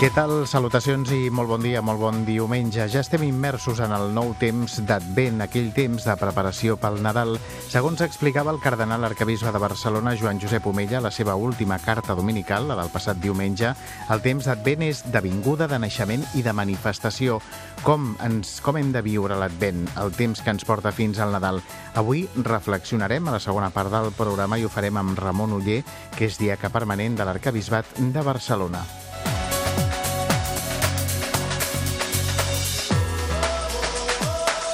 Què tal? Salutacions i molt bon dia, molt bon diumenge. Ja estem immersos en el nou temps d'Advent, aquell temps de preparació pel Nadal. Segons explicava el cardenal arcabisbe de Barcelona, Joan Josep Omella, la seva última carta dominical, la del passat diumenge, el temps d'Advent és d'avinguda, de naixement i de manifestació. Com, ens, com hem de viure l'Advent, el temps que ens porta fins al Nadal? Avui reflexionarem a la segona part del programa i ho farem amb Ramon Uller, que és diaca permanent de l'Arcabisbat de Barcelona.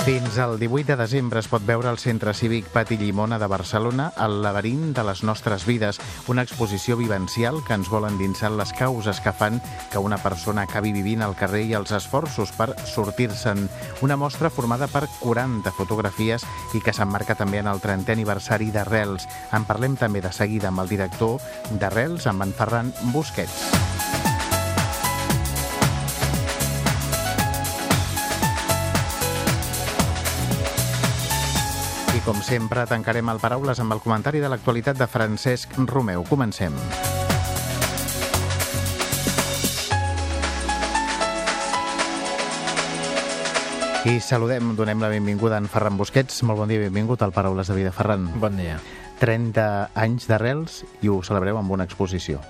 Fins al 18 de desembre es pot veure al Centre Cívic Pati Llimona de Barcelona el laberint de les nostres vides, una exposició vivencial que ens vol endinsar les causes que fan que una persona acabi vivint al carrer i els esforços per sortir-se'n. Una mostra formada per 40 fotografies i que s'emmarca també en el 30è aniversari d'Arrels. En parlem també de seguida amb el director d'Arrels, amb en Ferran Busquets. Com sempre, tancarem el Paraules amb el comentari de l'actualitat de Francesc Romeu. Comencem. I saludem, donem la benvinguda a en Ferran Busquets. Molt bon dia, benvingut al Paraules de Vida, Ferran. Bon dia. 30 anys d'arrels i ho celebreu amb una exposició.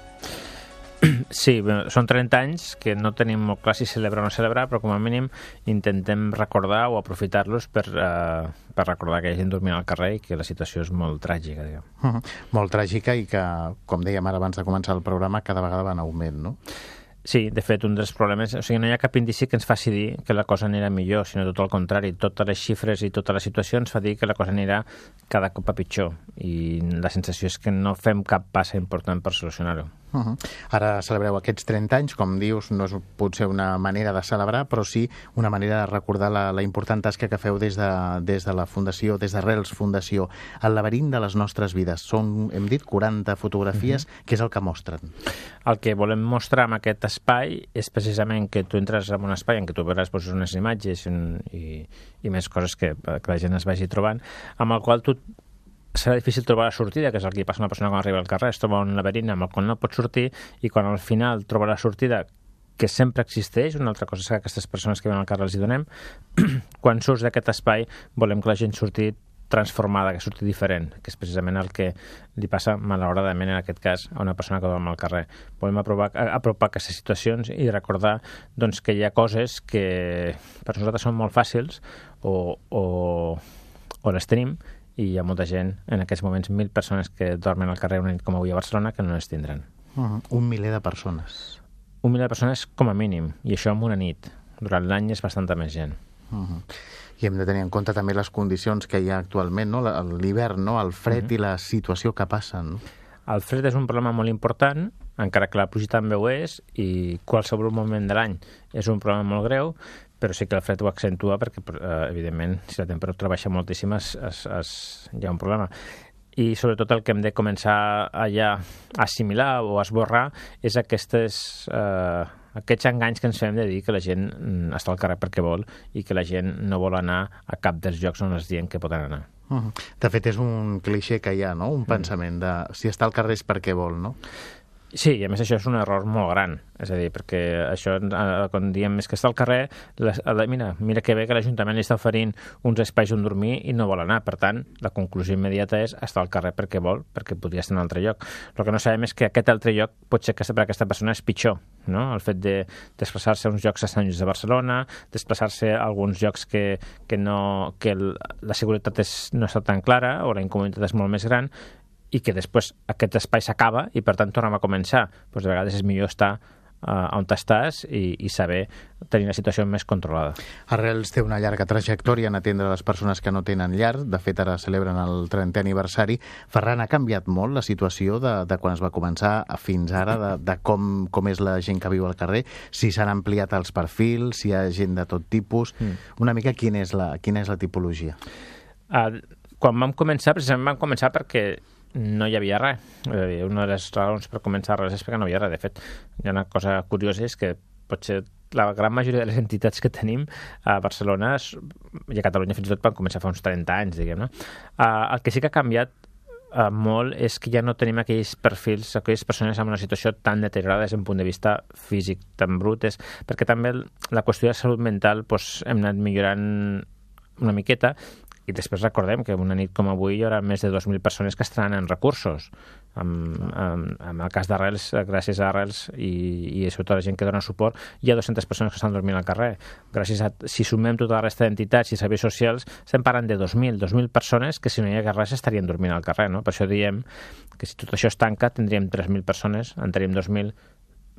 Sí, són 30 anys que no tenim molt clar si celebrar o no celebrar, però com a mínim intentem recordar o aprofitar-los per, uh, per recordar que hi ha gent dormint al carrer i que la situació és molt tràgica, diguem. Uh -huh. Molt tràgica i que, com dèiem ara abans de començar el programa, cada vegada va en augment, no? Sí, de fet, un dels problemes... O sigui, no hi ha cap indici que ens faci dir que la cosa anirà millor, sinó tot el contrari. Totes les xifres i tota la situació ens fa dir que la cosa anirà cada cop a pitjor. I la sensació és que no fem cap passa important per solucionar-ho. Uh -huh. Ara celebreu aquests 30 anys, com dius, no és potser una manera de celebrar, però sí una manera de recordar la, la important tasca que feu des de, des de la Fundació, des d'Arrels Fundació. El laberint de les nostres vides. Són, hem dit, 40 fotografies, uh -huh. que és el que mostren. El que volem mostrar amb aquest espai és precisament que tu entres en un espai en què tu veuràs doncs, unes imatges i, i més coses que, que la gent es vagi trobant, amb el qual tu serà difícil trobar la sortida, que és el que passa una persona quan arriba al carrer, es troba un laberint amb el qual no pot sortir i quan al final troba la sortida que sempre existeix, una altra cosa és que aquestes persones que ven al carrer els hi donem, quan surts d'aquest espai volem que la gent surti transformada, que surti diferent, que és precisament el que li passa malauradament en aquest cas a una persona que dorm al carrer. Volem apropar, apropar aquestes situacions i recordar doncs, que hi ha coses que per nosaltres són molt fàcils o, o, o les tenim i hi ha molta gent, en aquests moments, mil persones que dormen al carrer una nit com avui a Barcelona que no les tindran. Uh -huh. Un miler de persones. Un miler de persones com a mínim, i això en una nit. Durant l'any és bastanta més gent. Uh -huh. I hem de tenir en compte també les condicions que hi ha actualment, no? l'hivern, no? el fred uh -huh. i la situació que passen. No? El fred és un problema molt important, encara que la pluja també ho és, i qualsevol moment de l'any és un problema molt greu, però sí que el fred ho accentua perquè, eh, evidentment, si la temperatura baixa moltíssim es, es, es, hi ha un problema. I sobretot el que hem de començar allà a assimilar o a esborrar és aquestes, eh, aquests enganys que ens fem de dir que la gent mm, està al carrer perquè vol i que la gent no vol anar a cap dels llocs on es diuen que poden anar. Uh -huh. De fet, és un cliché que hi ha, no? Un mm. pensament de si està al carrer és perquè vol, no? Sí, i a més això és un error molt gran, és a dir, perquè això, eh, quan diem és que està al carrer, la, mira, mira que bé que l'Ajuntament li està oferint uns espais on dormir i no vol anar, per tant, la conclusió immediata és estar al carrer perquè vol, perquè podria estar en un altre lloc. El que no sabem és que aquest altre lloc pot ser que per aquesta persona és pitjor, no? el fet de desplaçar-se a uns llocs estanys de Barcelona, desplaçar-se a alguns llocs que, que, no, que la seguretat és, no està tan clara o la incomoditat és molt més gran, i que després aquest espai s'acaba i per tant tornem a començar. Doncs de vegades és millor estar uh, on estàs i, i saber tenir la situació més controlada. Arrels té una llarga trajectòria en atendre les persones que no tenen llar. De fet, ara celebren el 30è aniversari. Ferran, ha canviat molt la situació de, de quan es va començar a fins ara, de, de com, com és la gent que viu al carrer, si s'han ampliat els perfils, si hi ha gent de tot tipus. Mm. Una mica quina és la, quina és la tipologia? Uh, quan vam començar, precisament vam començar perquè no hi havia res. Una de les raons per començar res és perquè no hi havia res. De fet, hi ha una cosa curiosa és que potser la gran majoria de les entitats que tenim a Barcelona i a Catalunya fins i tot van començar fa uns 30 anys, diguem, no? Uh, el que sí que ha canviat uh, molt és que ja no tenim aquells perfils, aquelles persones amb una situació tan deteriorada des d'un punt de vista físic, tan brutes, perquè també la qüestió de salut mental pues, hem anat millorant una miqueta i després recordem que una nit com avui hi haurà més de 2.000 persones que estaran en recursos. Amb, amb, amb el cas d'Arrels, gràcies a Arrels i, i sobretot la gent que dona suport, hi ha 200 persones que estan dormint al carrer. Gràcies a, si sumem tota la resta d'entitats i serveis socials, estem parlant de 2.000, 2.000 persones que si no hi hagués res estarien dormint al carrer. No? Per això diem que si tot això es tanca tindríem 3.000 persones, en tenim 2.000,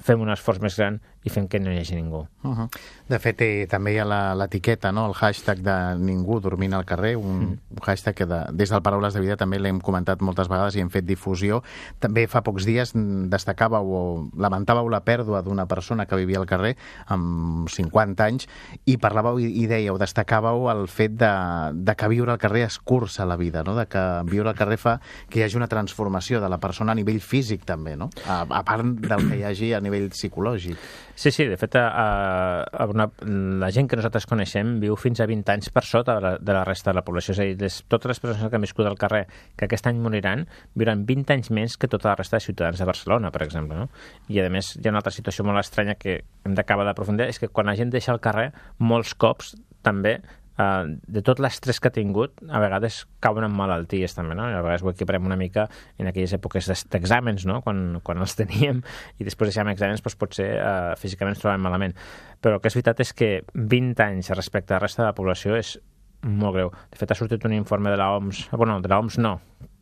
fem un esforç més gran i fem que no hi hagi ningú. Uh -huh. De fet, eh, també hi ha l'etiqueta, no? el hashtag de ningú dormint al carrer, un, mm. un hashtag que de, des del Paraules de Vida també l'hem comentat moltes vegades i hem fet difusió. També fa pocs dies destacàveu o lamentàveu la pèrdua d'una persona que vivia al carrer amb 50 anys i parlàveu i, i dèieu, destacàveu el fet de, de que viure al carrer escurça la vida, no? de que viure al carrer fa que hi hagi una transformació de la persona a nivell físic també, no? a, a part del que hi hagi a nivell psicològic. Sí, sí, de fet, a, a una, la gent que nosaltres coneixem viu fins a 20 anys per sota de la, de la resta de la població. És a dir, les, totes les persones que han viscut al carrer que aquest any moriran viuran 20 anys més que tota la resta de ciutadans de Barcelona, per exemple. No? I, a més, hi ha una altra situació molt estranya que hem d'acabar d'aprofundir, és que quan la gent deixa el carrer, molts cops també Uh, de tot l'estrès que ha tingut, a vegades cauen en malalties també, no? I a vegades ho equiparem una mica en aquelles èpoques d'exàmens, no? Quan, quan els teníem i després deixàvem exàmens, doncs potser uh, físicament ens trobàvem malament. Però el que és veritat és que 20 anys respecte a la resta de la població és molt greu. De fet, ha sortit un informe de l'OMS, bueno, de l'OMS no,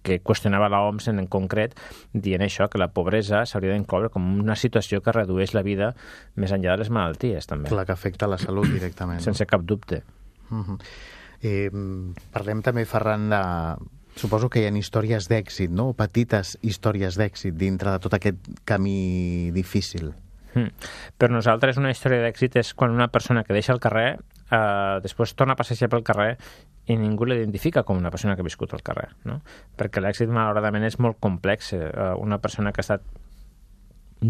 que qüestionava l'OMS en, en concret, dient això, que la pobresa s'hauria d'incloure com una situació que redueix la vida més enllà de les malalties, també. Clar, que afecta la salut directament. Sense cap dubte. Uh -huh. eh, parlem també, Ferran, de... Suposo que hi ha històries d'èxit, no? Petites històries d'èxit dintre de tot aquest camí difícil. Mm. Per nosaltres una història d'èxit és quan una persona que deixa el carrer eh, després torna a passejar pel carrer i ningú l'identifica com una persona que ha viscut al carrer, no? Perquè l'èxit, malauradament, és molt complex. Eh, una persona que ha estat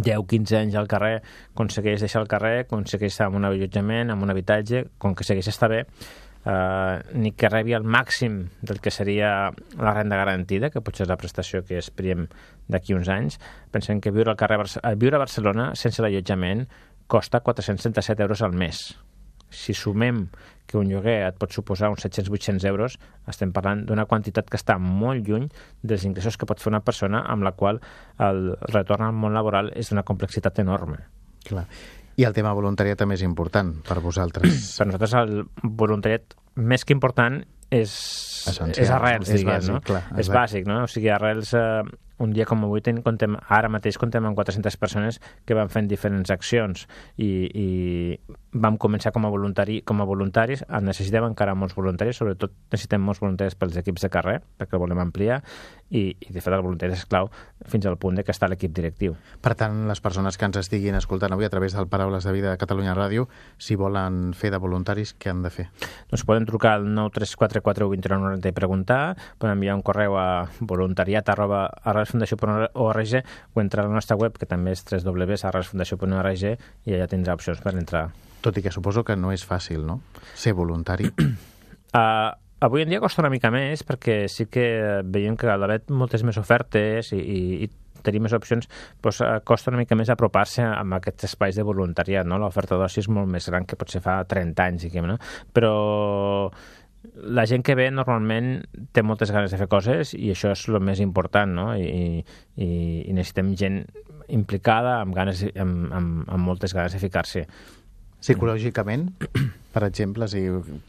10-15 anys al carrer, aconsegueix deixar el carrer, aconsegueix estar en un allotjament, en un habitatge, com que segueix estar bé, eh, ni que rebi el màxim del que seria la renda garantida, que potser és la prestació que esperiem d'aquí uns anys. Pensem que viure, al carrer, viure a Barcelona sense l'allotjament costa 437 euros al mes si sumem que un lloguer et pot suposar uns 700-800 euros, estem parlant d'una quantitat que està molt lluny dels ingressos que pot fer una persona amb la qual el retorn al món laboral és d'una complexitat enorme. Clar. I el tema voluntariat també és important per vosaltres. per nosaltres el voluntariat més que important és, Essencial, és arrels, és diguem, bàsic, no? Clar, és, és bàsic, no? O sigui, arrels eh, un dia com avui ten, contem, ara mateix contem amb 400 persones que van fent diferents accions i, i vam començar com a, voluntari, com a voluntaris, necessitem encara molts voluntaris, sobretot necessitem molts voluntaris pels equips de carrer, perquè volem ampliar, i, i de fet el voluntari és clau fins al punt de que està l'equip directiu. Per tant, les persones que ens estiguin escoltant avui a través del Paraules de Vida de Catalunya Ràdio, si volen fer de voluntaris, què han de fer? Doncs poden trucar al 93441 2990 i preguntar, poden enviar un correu a voluntariat arroba arrelsfundació.org o entrar a la nostra web, que també és www.arrelsfundació.org i allà tindrà opcions per entrar. Tot i que suposo que no és fàcil, no?, ser voluntari. uh, avui en dia costa una mica més perquè sí que veiem que al haver moltes més ofertes i, i, i tenir més opcions, doncs, costa una mica més apropar-se amb aquests espais de voluntariat, no? L'oferta d'oci és molt més gran que potser fa 30 anys, diguem, no? Però la gent que ve normalment té moltes ganes de fer coses i això és el més important, no? I, i, i necessitem gent implicada amb, ganes, amb, amb, amb moltes ganes de ficar-se. Psicològicament, per exemple, si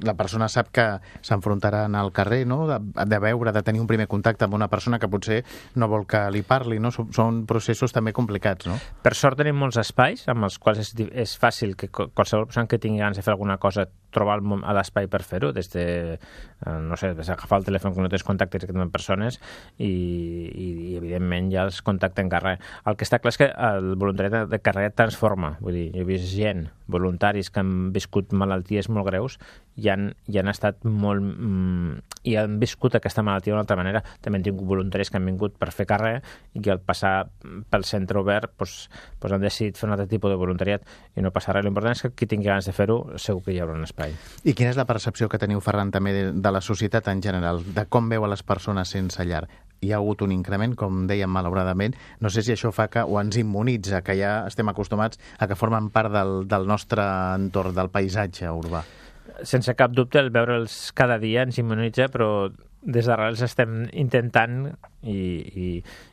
la persona sap que s'enfrontarà al carrer, no? de, de veure, de tenir un primer contacte amb una persona que potser no vol que li parli, no? són processos també complicats. No? Per sort tenim molts espais amb els quals és, és fàcil que qualsevol persona que tingui ganes de fer alguna cosa trobar l'espai per fer-ho, des de, eh, no sé, des agafar el telèfon que no tens contacte amb persones i, i, i, evidentment, ja els contacten en carrer. El que està clar és que el voluntariat de carrer transforma, vull dir, jo he vist gent voluntaris que han viscut malalties molt greus i han, i han estat molt... Mm, i han viscut aquesta malaltia d'una altra manera. També hem tingut voluntaris que han vingut per fer carrer i que al passar pel centre obert pues, pues han decidit fer un altre tipus de voluntariat i no passa res. L'important és que qui tingui ganes de fer-ho segur que hi haurà un espai. I quina és la percepció que teniu, Ferran, també de, de la societat en general, de com veu a les persones sense llar? Hi ha hagut un increment, com dèiem malauradament. No sé si això fa que o ens immunitza, que ja estem acostumats a que formen part del, del nostre entorn, del paisatge urbà sense cap dubte, el veure'ls cada dia ens immunitza, però des d'arrels estem intentant i, i,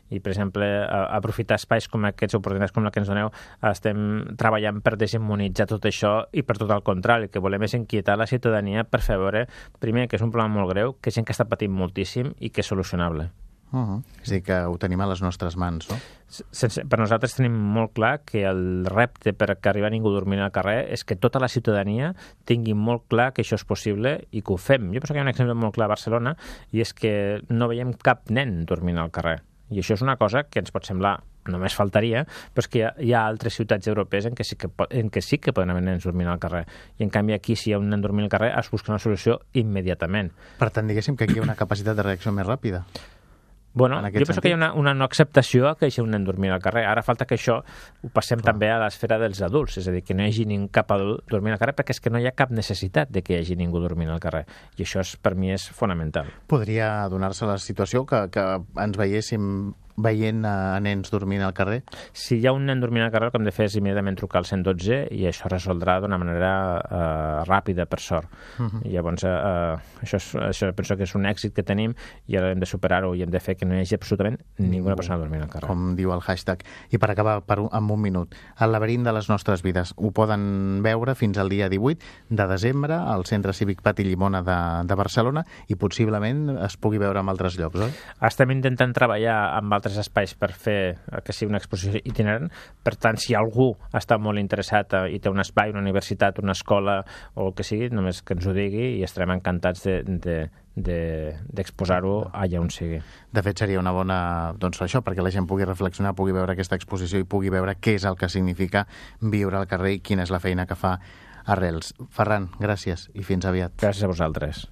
i per exemple, aprofitar espais com aquests, oportunitats com la que ens doneu, estem treballant per desimmunitzar tot això i per tot el contrari, que volem és inquietar la ciutadania per fer veure, primer, que és un problema molt greu, que és gent que està patint moltíssim i que és solucionable. Uh -huh. És a dir, que ho tenim a les nostres mans, no? Sense, per nosaltres tenim molt clar que el repte per que arribar ningú dormint al carrer és que tota la ciutadania tingui molt clar que això és possible i que ho fem. Jo penso que hi ha un exemple molt clar a Barcelona i és que no veiem cap nen dormint al carrer. I això és una cosa que ens pot semblar només faltaria, però és que hi ha, hi ha altres ciutats europees en què, sí que, en què sí que poden haver nens dormint al carrer. I en canvi aquí, si hi ha un nen dormint al carrer, es busca una solució immediatament. Per tant, diguéssim que aquí hi ha una capacitat de reacció més ràpida. Bueno, jo penso sentit. que hi ha una, una no acceptació que hagi un nen dormint al carrer. Ara falta que això ho passem Clar. també a l'esfera dels adults, és a dir, que no hi hagi ningú cap adult dormint al carrer, perquè és que no hi ha cap necessitat de que hi hagi ningú dormint al carrer. I això és, per mi és fonamental. Podria donar-se la situació que, que ens veiéssim veient a nens dormint al carrer? Si hi ha un nen dormint al carrer, el que hem de fer és immediatament trucar al 112 i això resoldrà d'una manera uh, ràpida, per sort. Uh -huh. I llavors, uh, això, és, això penso que és un èxit que tenim i ara hem de superar-ho i hem de fer que no hi hagi absolutament ninguna persona dormint al carrer. Com diu el hashtag. I per acabar per un, amb un minut, el laberint de les nostres vides ho poden veure fins al dia 18 de desembre al Centre Cívic Pati Llimona de, de Barcelona i possiblement es pugui veure en altres llocs, oi? Estem intentant treballar amb altres espais per fer que sigui una exposició itinerant. Per tant, si algú està molt interessat i té un espai, una universitat, una escola o el que sigui, només que ens ho digui i estarem encantats de, de, d'exposar-ho de, allà on sigui. De fet, seria una bona, doncs això, perquè la gent pugui reflexionar, pugui veure aquesta exposició i pugui veure què és el que significa viure al carrer i quina és la feina que fa Arrels. Ferran, gràcies i fins aviat. Gràcies a vosaltres.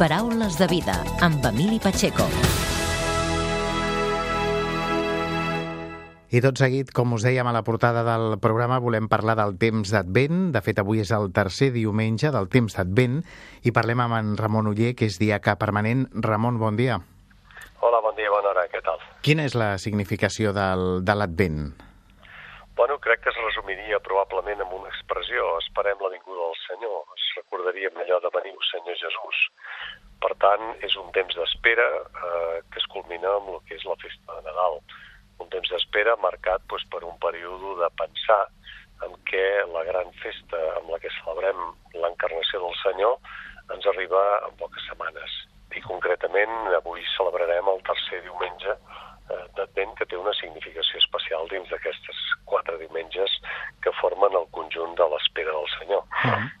Paraules de vida amb Emili Pacheco. I tot seguit, com us dèiem a la portada del programa, volem parlar del temps d'Advent. De fet, avui és el tercer diumenge del temps d'Advent i parlem amb en Ramon Uller, que és diaca permanent. Ramon, bon dia. Hola, bon dia, bona hora, què tal? Quina és la significació del, de l'Advent? Bueno, crec que es resumiria probablement amb una expressió. Esperem la vinguda del Senyor. Es recordaríem allò de veniu, Senyor Jesús. Per tant, és un temps d'espera eh, que es culmina amb el que és la festa de Nadal un temps d'espera marcat doncs, per un període de pensar en què la gran festa amb la que celebrem l'encarnació del Senyor ens arriba en poques setmanes. I concretament avui celebrarem el tercer diumenge eh, d'Advent que té una significació especial dins d'aquestes quatre diumenges que formen el conjunt de l'espera del Senyor. Mm.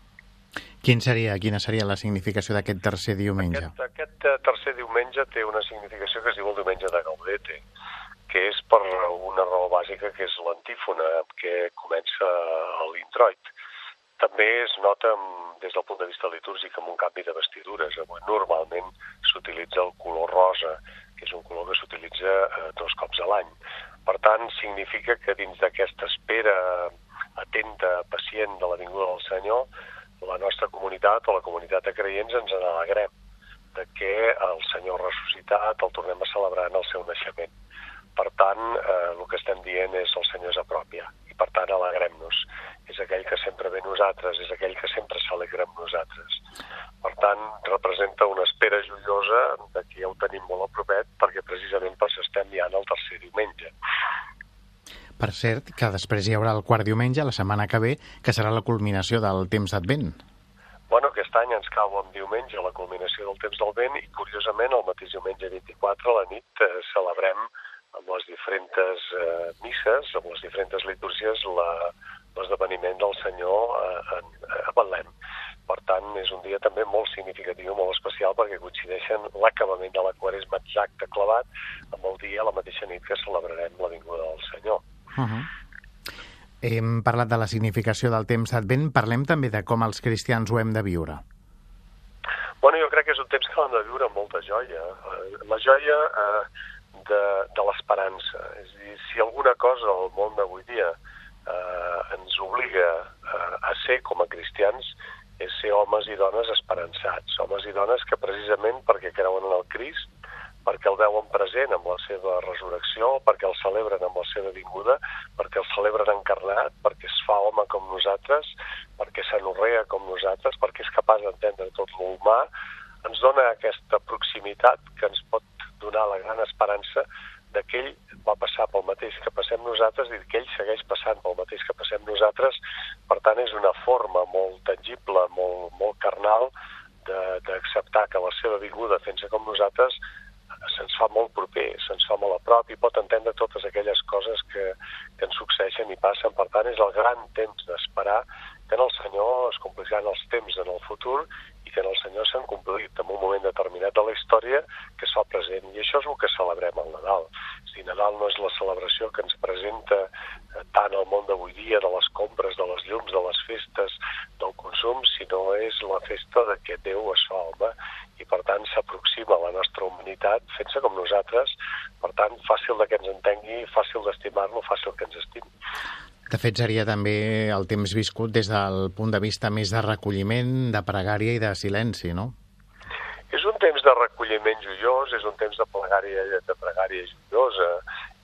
Quin seria, quina seria la significació d'aquest tercer diumenge? Aquest, aquest eh, tercer diumenge té una significació que es diu el diumenge de Gaudete, que és per una raó bàsica, que és l'antífona que comença l'introit. També es nota des del punt de vista litúrgic amb un canvi de vestidures. Avui normalment s'utilitza el color rosa, que és un color que s'utilitza eh, dos cops a l'any. Per tant, significa que dins d'aquesta espera atenta, pacient de la vinguda del Senyor, la nostra comunitat o la comunitat de creients ens en alegrem de que el Senyor ressuscitat el tornem a celebrar en el seu naixement. Per tant, eh, el que estem dient és el Senyor és a pròpia i per tant alegrem-nos. És aquell que sempre ve nosaltres, és aquell que sempre s'alegra amb nosaltres. Per tant, representa una espera joiosa de que ja ho tenim molt a propet perquè precisament per això estem ja en el tercer diumenge. Per cert, que després hi haurà el quart diumenge, la setmana que ve, que serà la culminació del temps d'Advent. Bueno, aquest any ens cau en diumenge la culminació del temps del vent i, curiosament, el mateix diumenge 24 a la nit eh, celebrem amb les diferents eh, misses, amb les diferents litúrgies, l'esdeveniment del Senyor eh, en, a Betlem. Per tant, és un dia també molt significatiu, molt especial, perquè coincideixen l'acabament de la quaresma exacte clavat amb el dia, la mateixa nit que celebrarem la vinguda del Senyor. Uh -huh. Hem parlat de la significació del temps d'Advent, parlem també de com els cristians ho hem de viure. Bueno, jo crec que és un temps que l'hem de viure amb molta joia. Eh, la joia eh, de, de l'esperança. És a dir, si alguna cosa al món d'avui dia eh, ens obliga eh, a ser com a cristians és ser homes i dones esperançats, homes i dones que precisament perquè creuen en el Crist, perquè el veuen present amb la seva resurrecció, perquè el celebren amb la seva vinguda, perquè el celebren encarnat, perquè es fa home com nosaltres, perquè s'anorrea com nosaltres, perquè és capaç d'entendre tot l'humà, ens dona aquesta proximitat que ens pot donar la gran esperança de que ell va passar pel mateix que passem nosaltres i que ell segueix passant pel mateix que passem nosaltres. Per tant, és una forma molt tangible, molt, molt carnal, d'acceptar que la seva vinguda fent-se com nosaltres se'ns fa molt proper, se'ns fa molt a prop i pot entendre totes aquelles coses que, que ens succeeixen i passen. Per tant, és el gran temps d'esperar que en el Senyor es compliran els temps en el futur en el Senyor s'han complit en un moment determinat de la història que s'ha present. I això és el que celebrem al Nadal. Si Nadal no és la celebració que ens presenta eh, tant el món d'avui dia, de les compres, de les llums, de les festes, del consum, sinó és la festa de que Déu es fa home i per tant s'aproxima a la nostra humanitat fent-se com nosaltres, per tant fàcil de que ens entengui, fàcil d'estimar-lo, fàcil que ens estimi. De fet, seria també el temps viscut des del punt de vista més de recolliment, de pregària i de silenci, no? És un temps de recolliment joiós, és un temps de pregària, de pregària joiosa,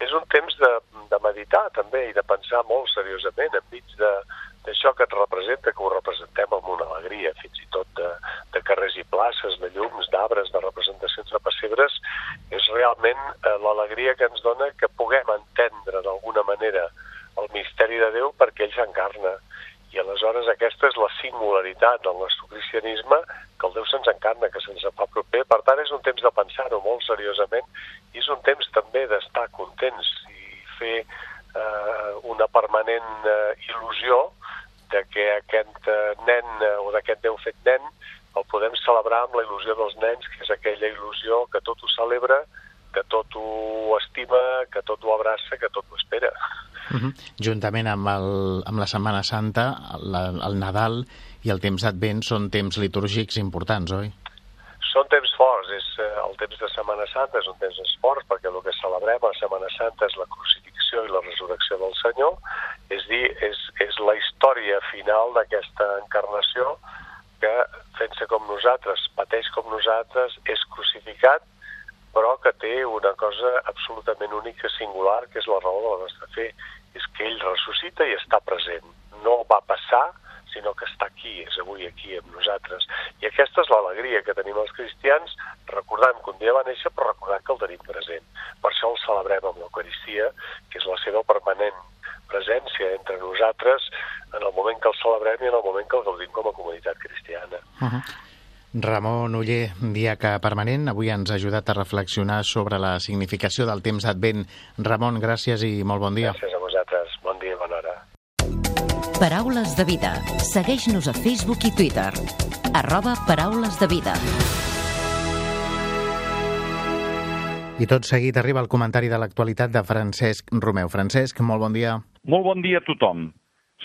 és un temps de, de meditar també i de pensar molt seriosament enmig d'això que et representa, que ho representem amb una alegria, fins i tot de, de carrers i places, de llums, d'arbres, de representacions de pessebres, és realment eh, l'alegria que ens dona que puguem entendre d'alguna manera el misteri de Déu perquè ell s'encarna. I aleshores aquesta és la singularitat del nostre cristianisme, que el Déu se'ns encarna, que se'ns fa proper. Per tant, és un temps de pensar-ho molt seriosament i és un temps també d'estar contents i fer eh, una permanent eh, il·lusió de que aquest eh, nen eh, o d'aquest Déu fet nen el podem celebrar amb la il·lusió dels nens, que és aquella il·lusió que tot ho celebra, que tot ho estima, que tot ho abraça, que tot ho espera. Uh -huh. Juntament amb, el, amb la Setmana Santa, el, el Nadal i el temps d'Advent són temps litúrgics importants, oi? Són temps forts, és eh, el temps de Setmana Santa és un temps fort perquè el que celebrem a Setmana Santa és la crucifixió i la resurrecció del Senyor, és dir, és, és la història final d'aquesta encarnació que, fent-se com nosaltres, pateix com nosaltres, és crucificat, però que té una cosa absolutament única, singular, que és la raó de la nostra fe, és que ell ressuscita i està present. No va passar, sinó que està aquí, és avui aquí amb nosaltres. I aquesta és l'alegria que tenim els cristians, recordant que un dia va néixer, però recordant que el tenim present. Per això el celebrem amb l'Eucaristia, que és la seva permanent presència entre nosaltres en el moment que el celebrem i en el moment que el gaudim com a comunitat cristiana. Uh -huh. Ramon Uller, diaca permanent, avui ens ha ajudat a reflexionar sobre la significació del temps d'Advent. Ramon, gràcies i molt bon dia. Gràcies a Paraules de vida. Segueix-nos a Facebook i Twitter. Arroba Paraules de vida. I tot seguit arriba el comentari de l'actualitat de Francesc Romeu. Francesc, molt bon dia. Molt bon dia a tothom.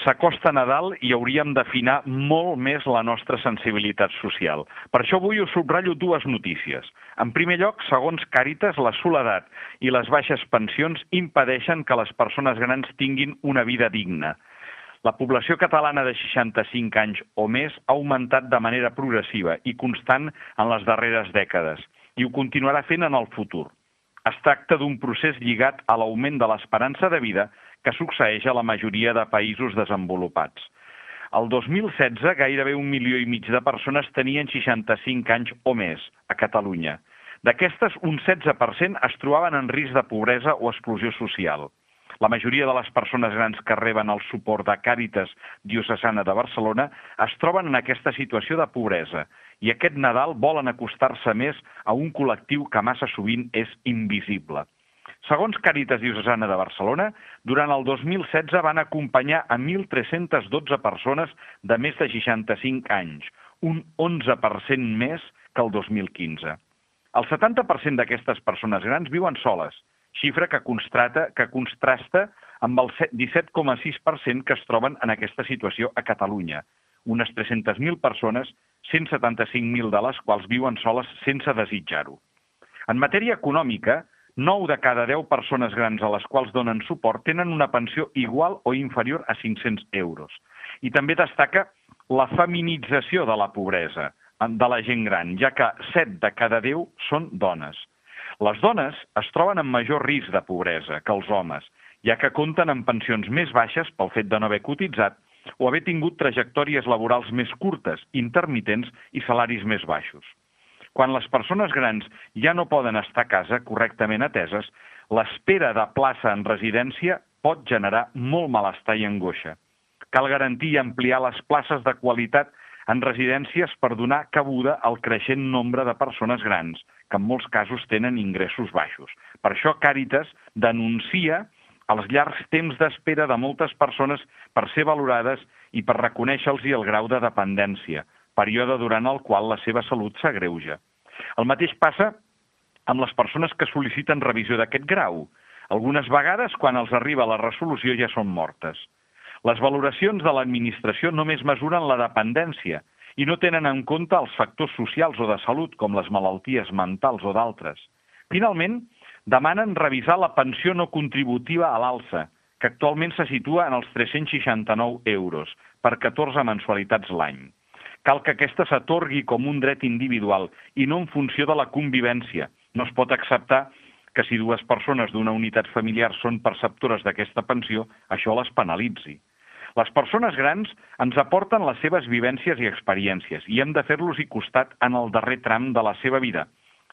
S'acosta Nadal i hauríem d'afinar molt més la nostra sensibilitat social. Per això avui us subratllo dues notícies. En primer lloc, segons Càritas, la soledat i les baixes pensions impedeixen que les persones grans tinguin una vida digna. La població catalana de 65 anys o més ha augmentat de manera progressiva i constant en les darreres dècades i ho continuarà fent en el futur. Es tracta d'un procés lligat a l'augment de l'esperança de vida que succeeix a la majoria de països desenvolupats. El 2016, gairebé un milió i mig de persones tenien 65 anys o més a Catalunya. D'aquestes, un 16% es trobaven en risc de pobresa o exclusió social. La majoria de les persones grans que reben el suport de Càritas Diocesana de Barcelona es troben en aquesta situació de pobresa i aquest Nadal volen acostar-se més a un col·lectiu que massa sovint és invisible. Segons Càritas Diocesana de Barcelona, durant el 2016 van acompanyar a 1.312 persones de més de 65 anys, un 11% més que el 2015. El 70% d'aquestes persones grans viuen soles xifra que, constrata, que contrasta amb el 17,6% que es troben en aquesta situació a Catalunya, unes 300.000 persones, 175.000 de les quals viuen soles sense desitjar-ho. En matèria econòmica, 9 de cada 10 persones grans a les quals donen suport tenen una pensió igual o inferior a 500 euros. I també destaca la feminització de la pobresa de la gent gran, ja que 7 de cada 10 són dones. Les dones es troben en major risc de pobresa que els homes, ja que compten amb pensions més baixes pel fet de no haver cotitzat o haver tingut trajectòries laborals més curtes, intermitents i salaris més baixos. Quan les persones grans ja no poden estar a casa correctament ateses, l'espera de plaça en residència pot generar molt malestar i angoixa. Cal garantir i ampliar les places de qualitat en residències per donar cabuda al creixent nombre de persones grans, que en molts casos tenen ingressos baixos. Per això Càritas denuncia els llargs temps d'espera de moltes persones per ser valorades i per reconèixer-los el grau de dependència, període durant el qual la seva salut s'agreuja. El mateix passa amb les persones que sol·liciten revisió d'aquest grau. Algunes vegades, quan els arriba la resolució, ja són mortes. Les valoracions de l'administració només mesuren la dependència i no tenen en compte els factors socials o de salut, com les malalties mentals o d'altres. Finalment, demanen revisar la pensió no contributiva a l'alça, que actualment se situa en els 369 euros per 14 mensualitats l'any. Cal que aquesta s'atorgui com un dret individual i no en funció de la convivència. No es pot acceptar que si dues persones d'una unitat familiar són perceptores d'aquesta pensió, això les penalitzi. Les persones grans ens aporten les seves vivències i experiències i hem de fer-los-hi costat en el darrer tram de la seva vida.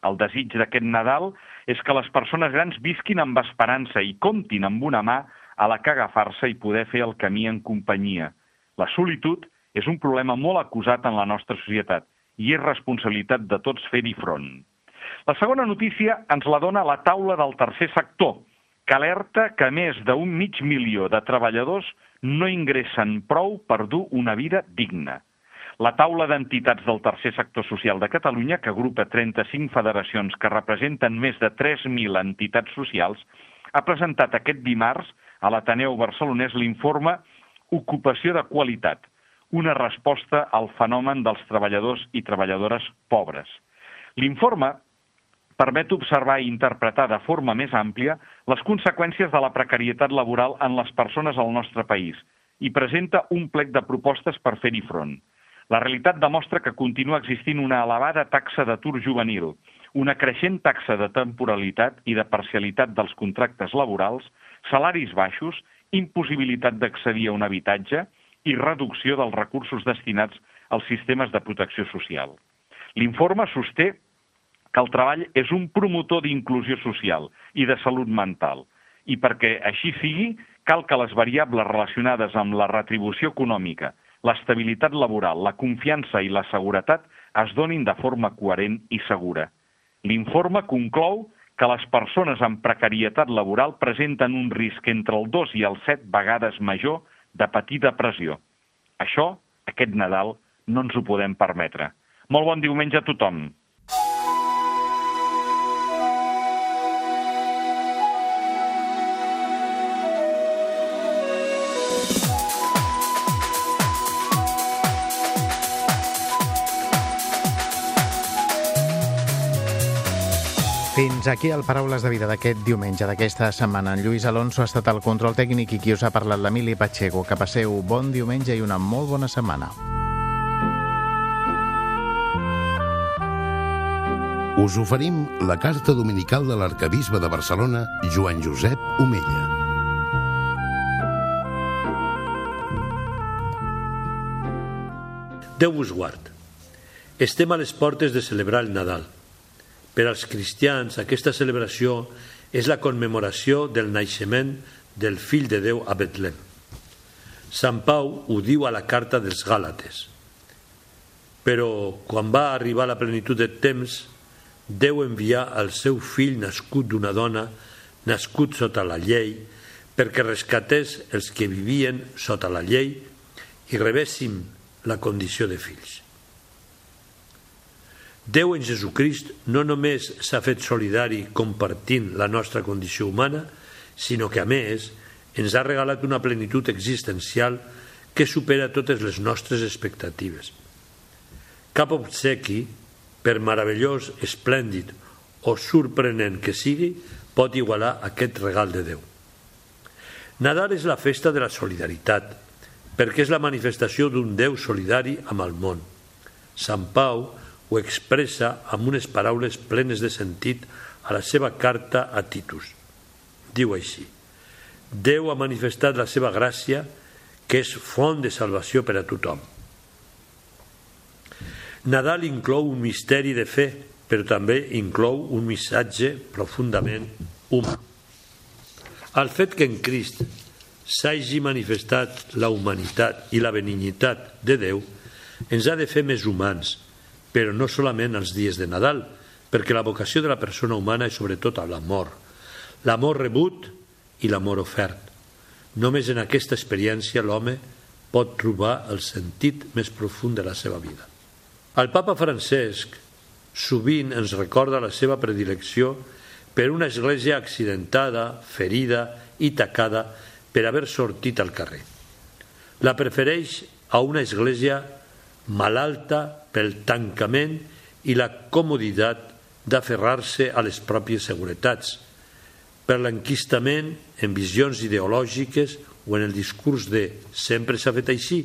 El desig d'aquest Nadal és que les persones grans visquin amb esperança i comptin amb una mà a la que agafar-se i poder fer el camí en companyia. La solitud és un problema molt acusat en la nostra societat i és responsabilitat de tots fer-hi front. La segona notícia ens la dona la taula del tercer sector, que alerta que més d'un mig milió de treballadors no ingressen prou per dur una vida digna. La taula d'entitats del tercer sector social de Catalunya, que agrupa 35 federacions que representen més de 3.000 entitats socials, ha presentat aquest dimarts a l'Ateneu Barcelonès l'informe Ocupació de qualitat, una resposta al fenomen dels treballadors i treballadores pobres. L'informe permet observar i interpretar de forma més àmplia les conseqüències de la precarietat laboral en les persones al nostre país i presenta un plec de propostes per fer-hi front. La realitat demostra que continua existint una elevada taxa d'atur juvenil, una creixent taxa de temporalitat i de parcialitat dels contractes laborals, salaris baixos, impossibilitat d'accedir a un habitatge i reducció dels recursos destinats als sistemes de protecció social. L'informe sosté que el treball és un promotor d'inclusió social i de salut mental. I perquè així sigui, cal que les variables relacionades amb la retribució econòmica, l'estabilitat laboral, la confiança i la seguretat es donin de forma coherent i segura. L'informe conclou que les persones amb precarietat laboral presenten un risc entre el 2 i el 7 vegades major de patir depressió. Això, aquest Nadal, no ens ho podem permetre. Molt bon diumenge a tothom. Fins aquí el Paraules de Vida d'aquest diumenge, d'aquesta setmana. En Lluís Alonso ha estat el control tècnic i qui us ha parlat l'Emili Pacheco. Que passeu bon diumenge i una molt bona setmana. Us oferim la carta dominical de l'arcabisbe de Barcelona, Joan Josep Omella. Déu vos guard. Estem a les portes de celebrar el Nadal. Per als cristians, aquesta celebració és la commemoració del naixement del fill de Déu a Betlem. Sant Pau ho diu a la carta dels Gàlates. Però quan va arribar la plenitud de temps, Déu envià el seu fill nascut d'una dona, nascut sota la llei, perquè rescatés els que vivien sota la llei i rebéssim la condició de fills. Déu en Jesucrist no només s'ha fet solidari compartint la nostra condició humana, sinó que, a més, ens ha regalat una plenitud existencial que supera totes les nostres expectatives. Cap obsequi, per meravellós, esplèndid o sorprenent que sigui, pot igualar aquest regal de Déu. Nadal és la festa de la solidaritat, perquè és la manifestació d'un Déu solidari amb el món. Sant Pau ho expressa amb unes paraules plenes de sentit a la seva carta a Titus. Diu així, Déu ha manifestat la seva gràcia, que és font de salvació per a tothom. Nadal inclou un misteri de fe, però també inclou un missatge profundament humà. El fet que en Crist s'hagi manifestat la humanitat i la benignitat de Déu ens ha de fer més humans, però no solament els dies de Nadal, perquè la vocació de la persona humana és sobretot l'amor, l'amor rebut i l'amor ofert. Només en aquesta experiència l'home pot trobar el sentit més profund de la seva vida. El papa Francesc sovint ens recorda la seva predilecció per una església accidentada, ferida i tacada per haver sortit al carrer. La prefereix a una església malalta pel tancament i la comoditat d'aferrar-se a les pròpies seguretats, per l'enquistament en visions ideològiques o en el discurs de sempre s'ha fet així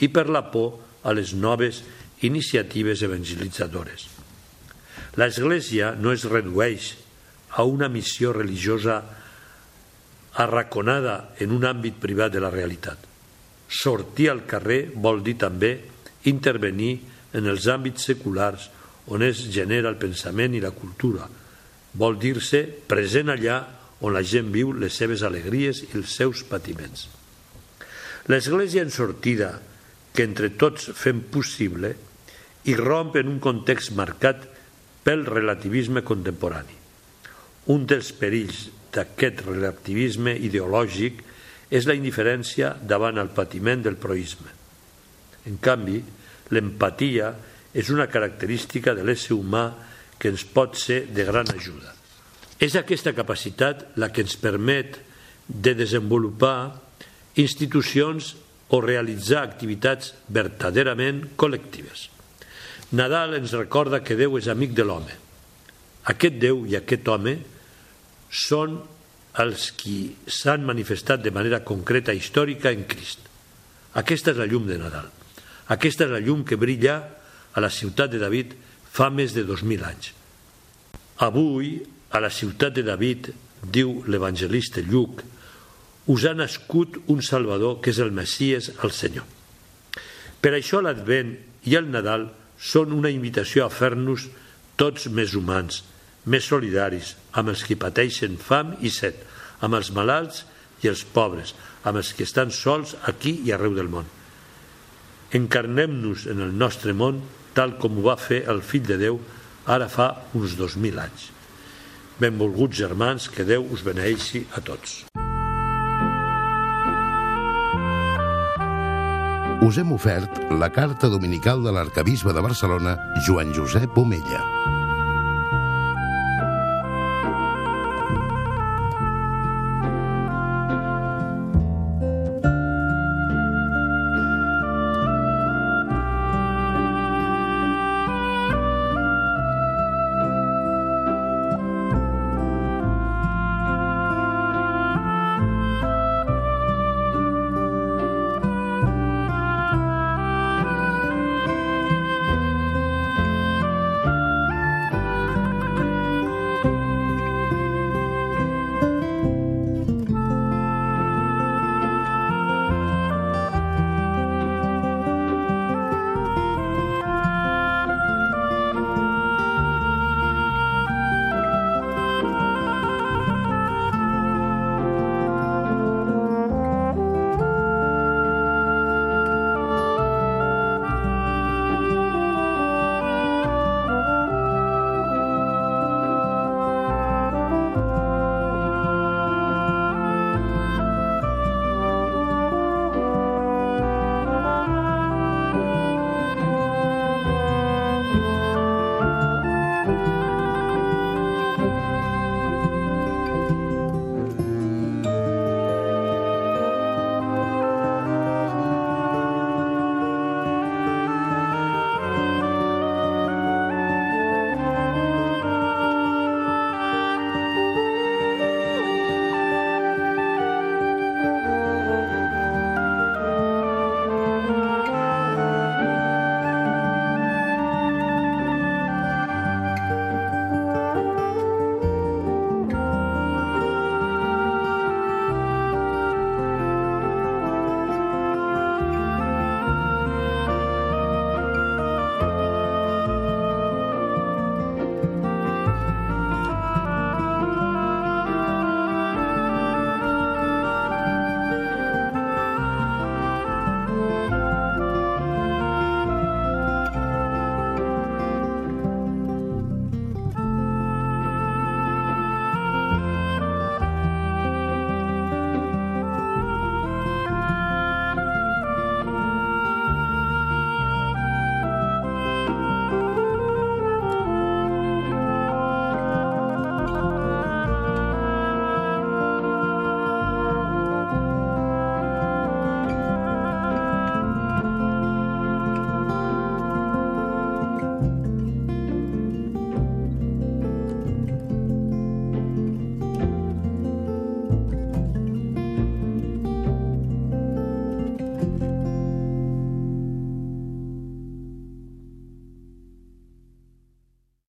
i per la por a les noves iniciatives evangelitzadores. L'Església no es redueix a una missió religiosa arraconada en un àmbit privat de la realitat. Sortir al carrer vol dir també intervenir en els àmbits seculars on es genera el pensament i la cultura. Vol dir-se present allà on la gent viu les seves alegries i els seus patiments. L'Església en sortida, que entre tots fem possible, irromp en un context marcat pel relativisme contemporani. Un dels perills d'aquest relativisme ideològic és la indiferència davant el patiment del proisme. En canvi, l'empatia és una característica de l'ésser humà que ens pot ser de gran ajuda. És aquesta capacitat la que ens permet de desenvolupar institucions o realitzar activitats verdaderament col·lectives. Nadal ens recorda que Déu és amic de l'home. Aquest Déu i aquest home són els qui s'han manifestat de manera concreta històrica en Crist. Aquesta és la llum de Nadal. Aquesta és la llum que brilla a la ciutat de David fa més de 2.000 anys. Avui, a la ciutat de David, diu l'evangelista Lluc, us ha nascut un Salvador que és el Messies, el Senyor. Per això l'Advent i el Nadal són una invitació a fer-nos tots més humans, més solidaris amb els que pateixen fam i set, amb els malalts i els pobres, amb els que estan sols aquí i arreu del món. Encarnem-nos en el nostre món tal com ho va fer el fill de Déu ara fa uns dos mil anys. Benvolguts germans, que Déu us beneixi a tots. Us hem ofert la carta dominical de l'arcabisbe de Barcelona, Joan Josep Omella.